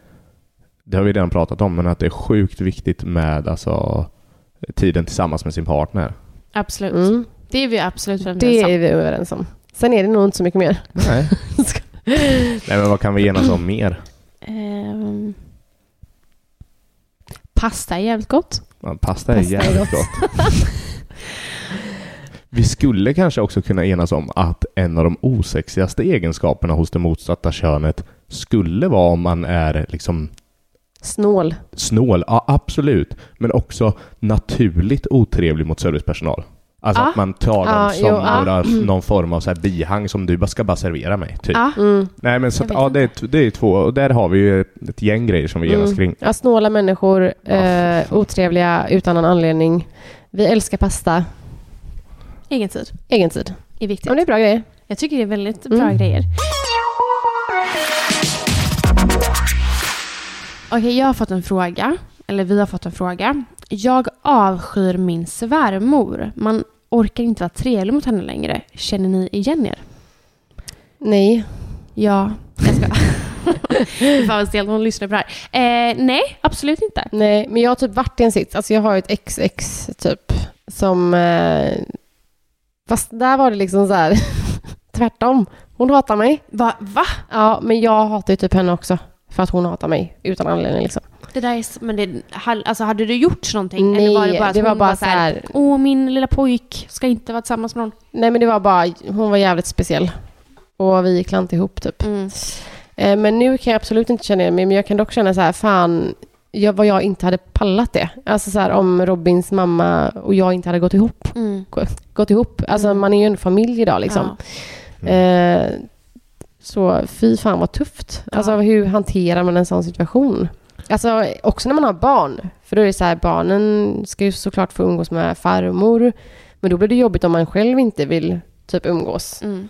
det har vi redan pratat om, men att det är sjukt viktigt med alltså, tiden tillsammans med sin partner. Absolut. Mm. Det är vi absolut överens Det om. är vi överens om. Sen är det nog inte så mycket mer. Nej. [LAUGHS] Nej men vad kan vi enas om mer? Ehm, Pasta är jävligt gott. Ja, pasta är Pasta är jävligt gott. Vi skulle kanske också kunna enas om att en av de osexigaste egenskaperna hos det motsatta könet skulle vara om man är liksom Snål. snål, ja absolut, men också naturligt otrevlig mot servicepersonal. Alltså Ja. att man tar dem Ja, som jo, ja. några, någon form av så här bihang som du bara ska bara servera mig, typ. Ja. Mm. Nej men så att, ja, det är, det är två, och där har vi ju ett, ett gäng grejer som vi Mm. kring. Ja, snåla människor, eh, otrevliga utan någon anledning. Vi älskar pasta. Egen tid Egen tid. är viktigt. Ja, det är bra grejer. Jag tycker det är väldigt bra Mm. grejer. Okej, jag har fått en fråga. Eller vi har fått en fråga. Jag avskyr min svärmor. Man orkar inte vara trevlig mot henne längre. Känner ni igen er? Nej. Ja, jag ska. [LAUGHS] Fan vad stelt hon lyssnar på det här. Eh, nej, absolut inte. Nej, men jag har typ varit i en sits. Alltså jag har ett XX typ som... Eh, fast där var det liksom så här [LAUGHS] tvärtom. Hon hatar mig. Va? Va? Ja, men jag hatar ju typ henne också. För att hon hatar mig utan anledning liksom. Det där är... Men det, alltså, hade du gjort någonting? Nej, eller var det bara, det var bara var så här- Åh, min lilla pojk ska inte vara tillsammans med någon. Nej, men det var bara... Hon var jävligt speciell. Och vi gick klant ihop typ. Mm. Eh, men nu kan jag absolut inte känna igen mig. Men jag kan dock känna så här, fan... Jag, vad jag inte hade pallat det. Alltså så här om Robins mamma och jag inte hade gått ihop. Mm. Gått ihop. Alltså Mm. man är ju en familj idag liksom. Ja. Eh, så fy fan vad tufft. Alltså Ja. hur hanterar man en sån situation? Alltså också när man har barn. För då är det så här, barnen ska ju såklart få umgås med farmor. Men då blir det jobbigt om man själv inte vill typ umgås. Mm.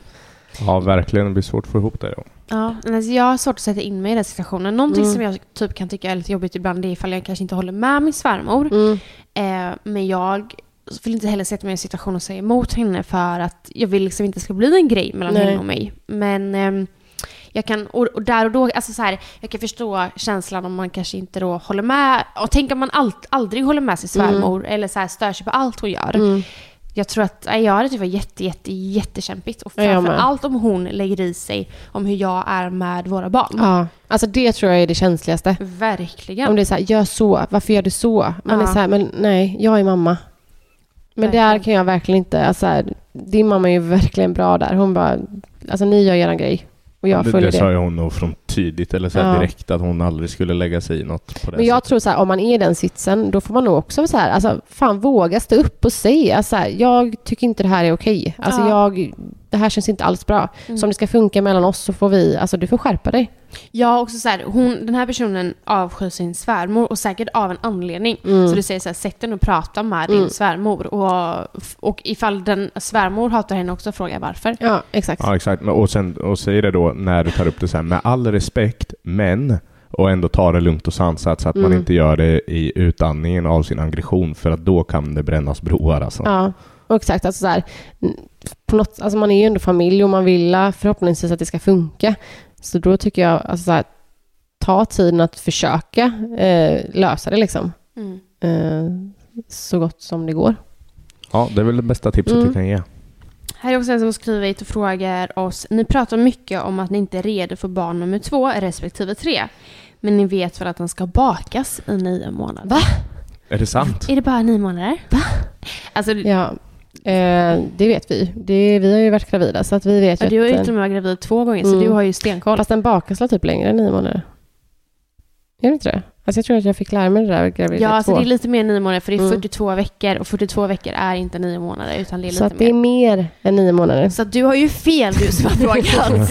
Ja, verkligen. Det blir svårt att få ihop det. Då. Ja, alltså jag har svårt att sätta in mig i den situationen. Någonting Mm. som jag typ kan tycka är lite jobbigt ibland det är ifall jag kanske inte håller med min svärmor. Mm. Eh, men jag vill inte heller sätta mig i en situation och säga emot henne för att jag vill liksom inte ska bli en grej mellan Nej. henne och mig. Men ehm, jag kan, och, och där och då, alltså så här, jag kan förstå känslan om man kanske inte då håller med. Och tänk om man allt, aldrig håller med sin svärmor eller så här, stör sig på allt hon gör. Mm. Jag tror att, jag hade tyckt var jätte, jätte, jättekämpigt. Och Ja, jag framför med. allt om hon lägger i sig om hur jag är med våra barn. Ja, alltså det tror jag är det känsligaste. Verkligen. Om det är så här, gör så, varför gör du så? Man Ja. är så här, men nej, jag är mamma. Men där Verkligen. kan jag verkligen inte, alltså så här, din mamma är ju verkligen bra där. Hon bara, alltså ni gör er grej och jag det, följer det det. sa ju hon nog från tidigt, eller så här Ja. direkt, att hon aldrig skulle lägga sig i något på det Men jag sättet. tror så här, om man är i den sitsen, då får man nog också så här, alltså fan våga stå upp och säga så här, jag tycker inte det här är okej. Alltså Ja. jag, det här känns inte alls bra. Mm. Så om det ska funka mellan oss så får vi, alltså du får skärpa dig. Ja, också så här, hon, den här personen avskyr sin svärmor och säkert av en anledning. Mm. Så du säger så här, sätt dig och prata med Mm. din svärmor. Och, och ifall den svärmor hatar henne också, fråga varför. Ja, exakt. Ja, exakt. Och, sen, och säg det då när du tar upp det så här, med all respekt, men och ändå ta det lugnt och sansat så att man Mm. inte gör det i utandningen av sin aggression för att då kan det brännas broar alltså. Ja, och exakt. Alltså så här, på något, alltså man är ju ändå familj och man vill eh, förhoppningsvis att det ska funka. Så då tycker jag, alltså så här, ta tiden att försöka eh, lösa det liksom. Mm. Eh, så gott som det går. Ja, det är väl det bästa tipset Mm. vi kan ge. Här är också en som skriver hit och frågar oss. Ni pratar mycket om att ni inte är redo för barn nummer två respektive tre. Men ni vet väl att den ska bakas i nio månader? Va? Är det sant? Är det bara nio månader? Va? Alltså, Ja, eh, det vet vi. Det, vi har ju varit gravida så att vi vet ja, ju du har ju till och med varit gravid två gånger, så Mm. du har ju stenkoll. Fast den bakas typ längre än nio månader? Är det inte det? Alltså jag tror att jag fick lära mig det där graviditet Ja, alltså två. det är lite mer än nio månader, för det är Mm. 42 veckor. Och 42 veckor är inte nio månader, utan det är Så lite att det är mer. mer än nio månader. Så att du har ju fel, du som har [LAUGHS] frågat.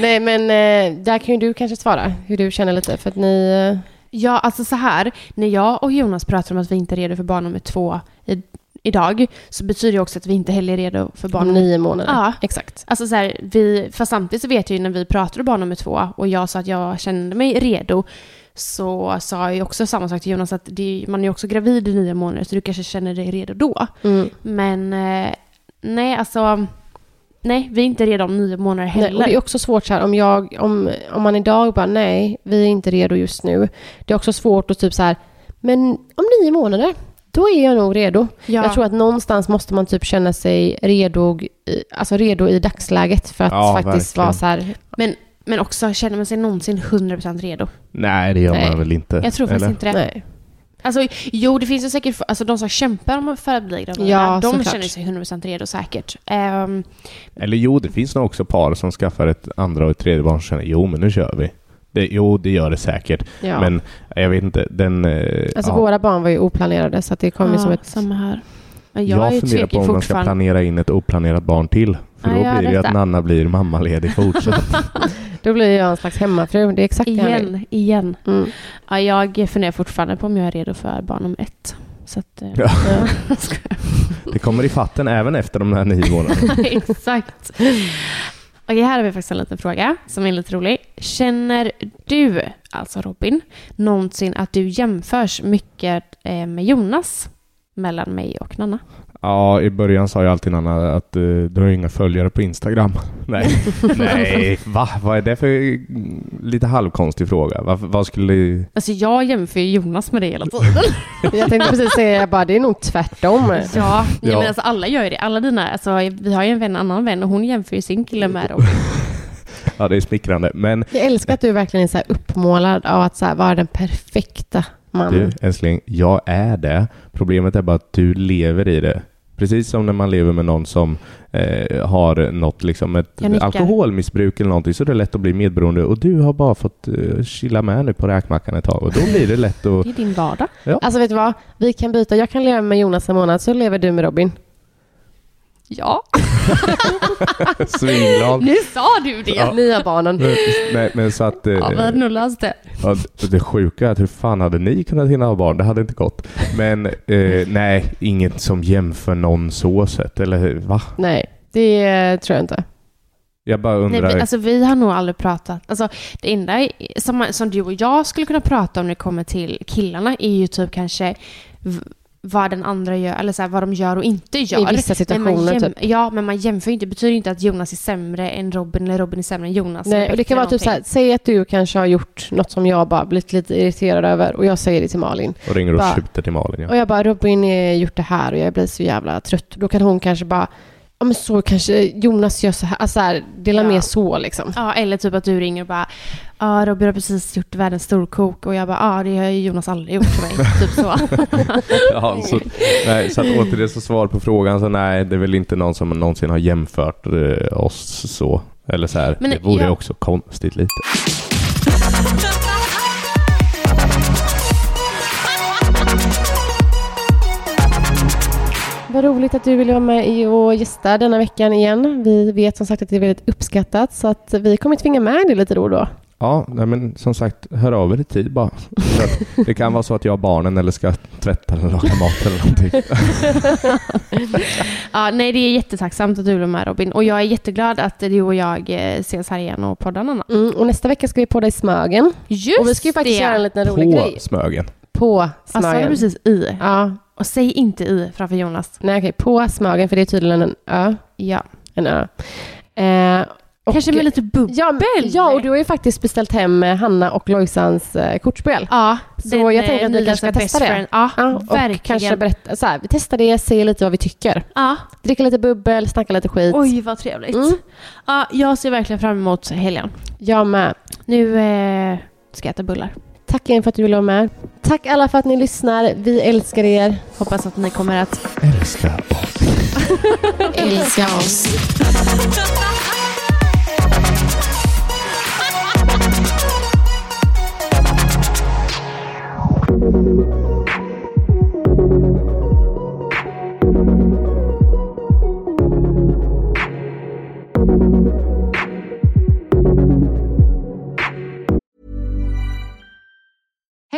Nej, men eh, där kan ju du kanske svara hur du känner lite. För att ni... Eh, Ja, alltså så här. När jag och Jonas pratar om att vi inte är redo för barn nummer två i, idag, så betyder det också att vi inte heller är redo för barn nio månader. Ja. Exakt. Alltså så här, vi, fast samtidigt så vet jag ju när vi pratade om barn nummer två och jag sa att jag kände mig redo så sa jag ju också samma sak till Jonas att det, man är ju också gravid i nio månader så du kanske känner dig redo då. Mm. Men eh, nej, alltså nej, vi är inte redo om nio månader Nej, heller. och det är också svårt så här om, jag, om, om man idag bara nej, vi är inte redo just nu. Det är också svårt att typ så här, men om nio månader, då är jag nog redo. ja. Jag tror att någonstans måste man typ känna sig redo, alltså redo i dagsläget för att Ja, faktiskt verkligen. vara så här, men, men också, känner man sig någonsin 100% redo? Nej, det gör Nej. man väl inte. Jag tror faktiskt eller? inte det. nej. Alltså, jo, det finns ju säkert alltså, de som kämpar för att bli gravida. Ja, de såklart. känner sig 100% redo säkert. Ehm, Eller jo, det finns nog också par som skaffar ett andra och ett tredje barn och känner jo, men nu kör vi. Det, jo, det gör det säkert. Ja. Men jag vet inte, den... eh, alltså ja. våra barn var ju oplanerade så att det kom ju ja, som ett... Samma här. Jag, Jag, är funderar på om man ska planera in ett oplanerat barn till. För då blir det ju att. Nanna blir mammaledig fortsatt. [LAUGHS] [LAUGHS] Då blir jag en slags hemmafru. Det är exakt det jag vill. Igen, igen. Mm. Ja, jag funderar fortfarande på om jag är redo för barn nummer ett. Så att, eh, ja. [LAUGHS] Det kommer i fatten även efter de här nio månaderna. Exakt. Okej, här har vi faktiskt en liten fråga som är lite rolig. Känner du, alltså Robin, någonsin att du jämförs mycket eh, med Jonas mellan mig och Nanna? Ja, i början sa jag alltid Nanna att uh, du har inga följare på Instagram. [LAUGHS] Nej, [LAUGHS] nej, va? Vad är det för mm, lite halvkonstig fråga? Vad, vad skulle... Alltså jag jämför ju Jonas med dig hela tiden. [LAUGHS] Jag tänkte precis säga, jag bara, det är nog tvärtom. Ja, ja. Ja. men alltså alla gör ju det. Alla dina, alltså vi har ju en vän, annan vän och hon jämför ju sin kille med Robin. Ja, det är smickrande. Men Jag älskar att du verkligen är så här uppmålad av att så här vara den perfekta mannen. du, älskling, jag är det. Problemet är bara att du lever i det. Precis som när man lever med någon som eh, har något liksom ett alkoholmissbruk eller någonting så är det lätt att bli medberoende och du har bara fått eh, chilla med nu på räkmackan ett tag och då blir det lätt att... Det är din vardag. Alltså vet du vad? Vi kan byta. Jag kan leva med Jonas en månad, så lever du med Robin. Ja, [LAUGHS] Svinglad. nu sa du det. Ja. Har barnen. Men, nej, men så att... eh, Ja, vi hade nog löst det. Ja, det- sjuka är att hur fan hade ni kunnat hinna ha barn? Det hade inte gått. Men eh, nej, inget som jämför någon så sett. Eller va? Nej, det eh, tror jag inte. Jag bara Nej, undrar. vi, alltså, vi har nog aldrig pratat... Alltså, det enda som, som du och jag skulle kunna prata om när det kommer till killarna är ju typ kanske vad den andra gör, eller så här, vad de gör och inte gör. I vissa situationer, jäm- typ. Ja, men man jämför ju inte. Det betyder ju inte att Jonas är sämre än Robin eller Robin är sämre än Jonas. Nej, och det kan vara typ så här, säg att du kanske har gjort något som jag bara blivit lite irriterad över och jag säger det till Malin. och ringer och bara- skjuter till Malin. Ja. Och jag bara, Robin har gjort det här och jag blir så jävla trött. Då kan hon kanske bara, ja men så kanske Jonas gör så här, alltså så här, dela Ja. med så liksom. Ja, eller typ att du ringer och bara Ja, Robin har precis gjort världens storkok och jag bara ja, det har ju Jonas aldrig gjort för mig. [LAUGHS] typ så. [LAUGHS] Ja, så, nej, så att återigen så svar på frågan så nej, det är väl inte någon som någonsin har jämfört eh, oss så. Eller så här, Men det vore jag- också konstigt lite. Vad roligt att du ville vara med i och gästa denna veckan igen. Vi vet som sagt att det är väldigt uppskattat så att vi kommer tvinga med dig lite då och då. Ja, men som sagt, hör av er i tid bara. [LAUGHS] Det kan vara så att jag har barnen eller ska tvätta eller laga mat eller någonting. [LAUGHS] Ja, nej, det är jättetacksamt att du är med Robin. Och jag är jätteglad att du och jag eh, ses här igen och poddar Nanna. Mm, och nästa vecka ska vi podda i Smögen. Just och vi ska ju faktiskt det! göra en liten rolig På grej. Smögen. På Alltså, Smögen. det precis i. Ja, Och säg inte i framför Jonas. nej okej, på Smögen för det är tydligen en ö. Ja. En ö. Eh, och- Kanske med lite bubbel. Ja, ja, och du har ju faktiskt beställt hem eh, Hanna och Lojsans eh, kortspel. Ja, Så jag eh, tänker att vi kanske ska testa det. Ja, Ja, och verkligen. kanske berätta, så här, vi testar det, säger lite vad vi tycker. Ja, Dricka lite bubbel, snacka lite skit. oj vad trevligt. Mm. Ja, jag ser verkligen fram emot helgen. Jag med. Nu eh, ska jag äta bullar. Tack igen för att du ville vara med. Tack alla för att ni lyssnar. Vi älskar er. Hoppas att ni kommer att Älskar oss. Älska oss. [LAUGHS]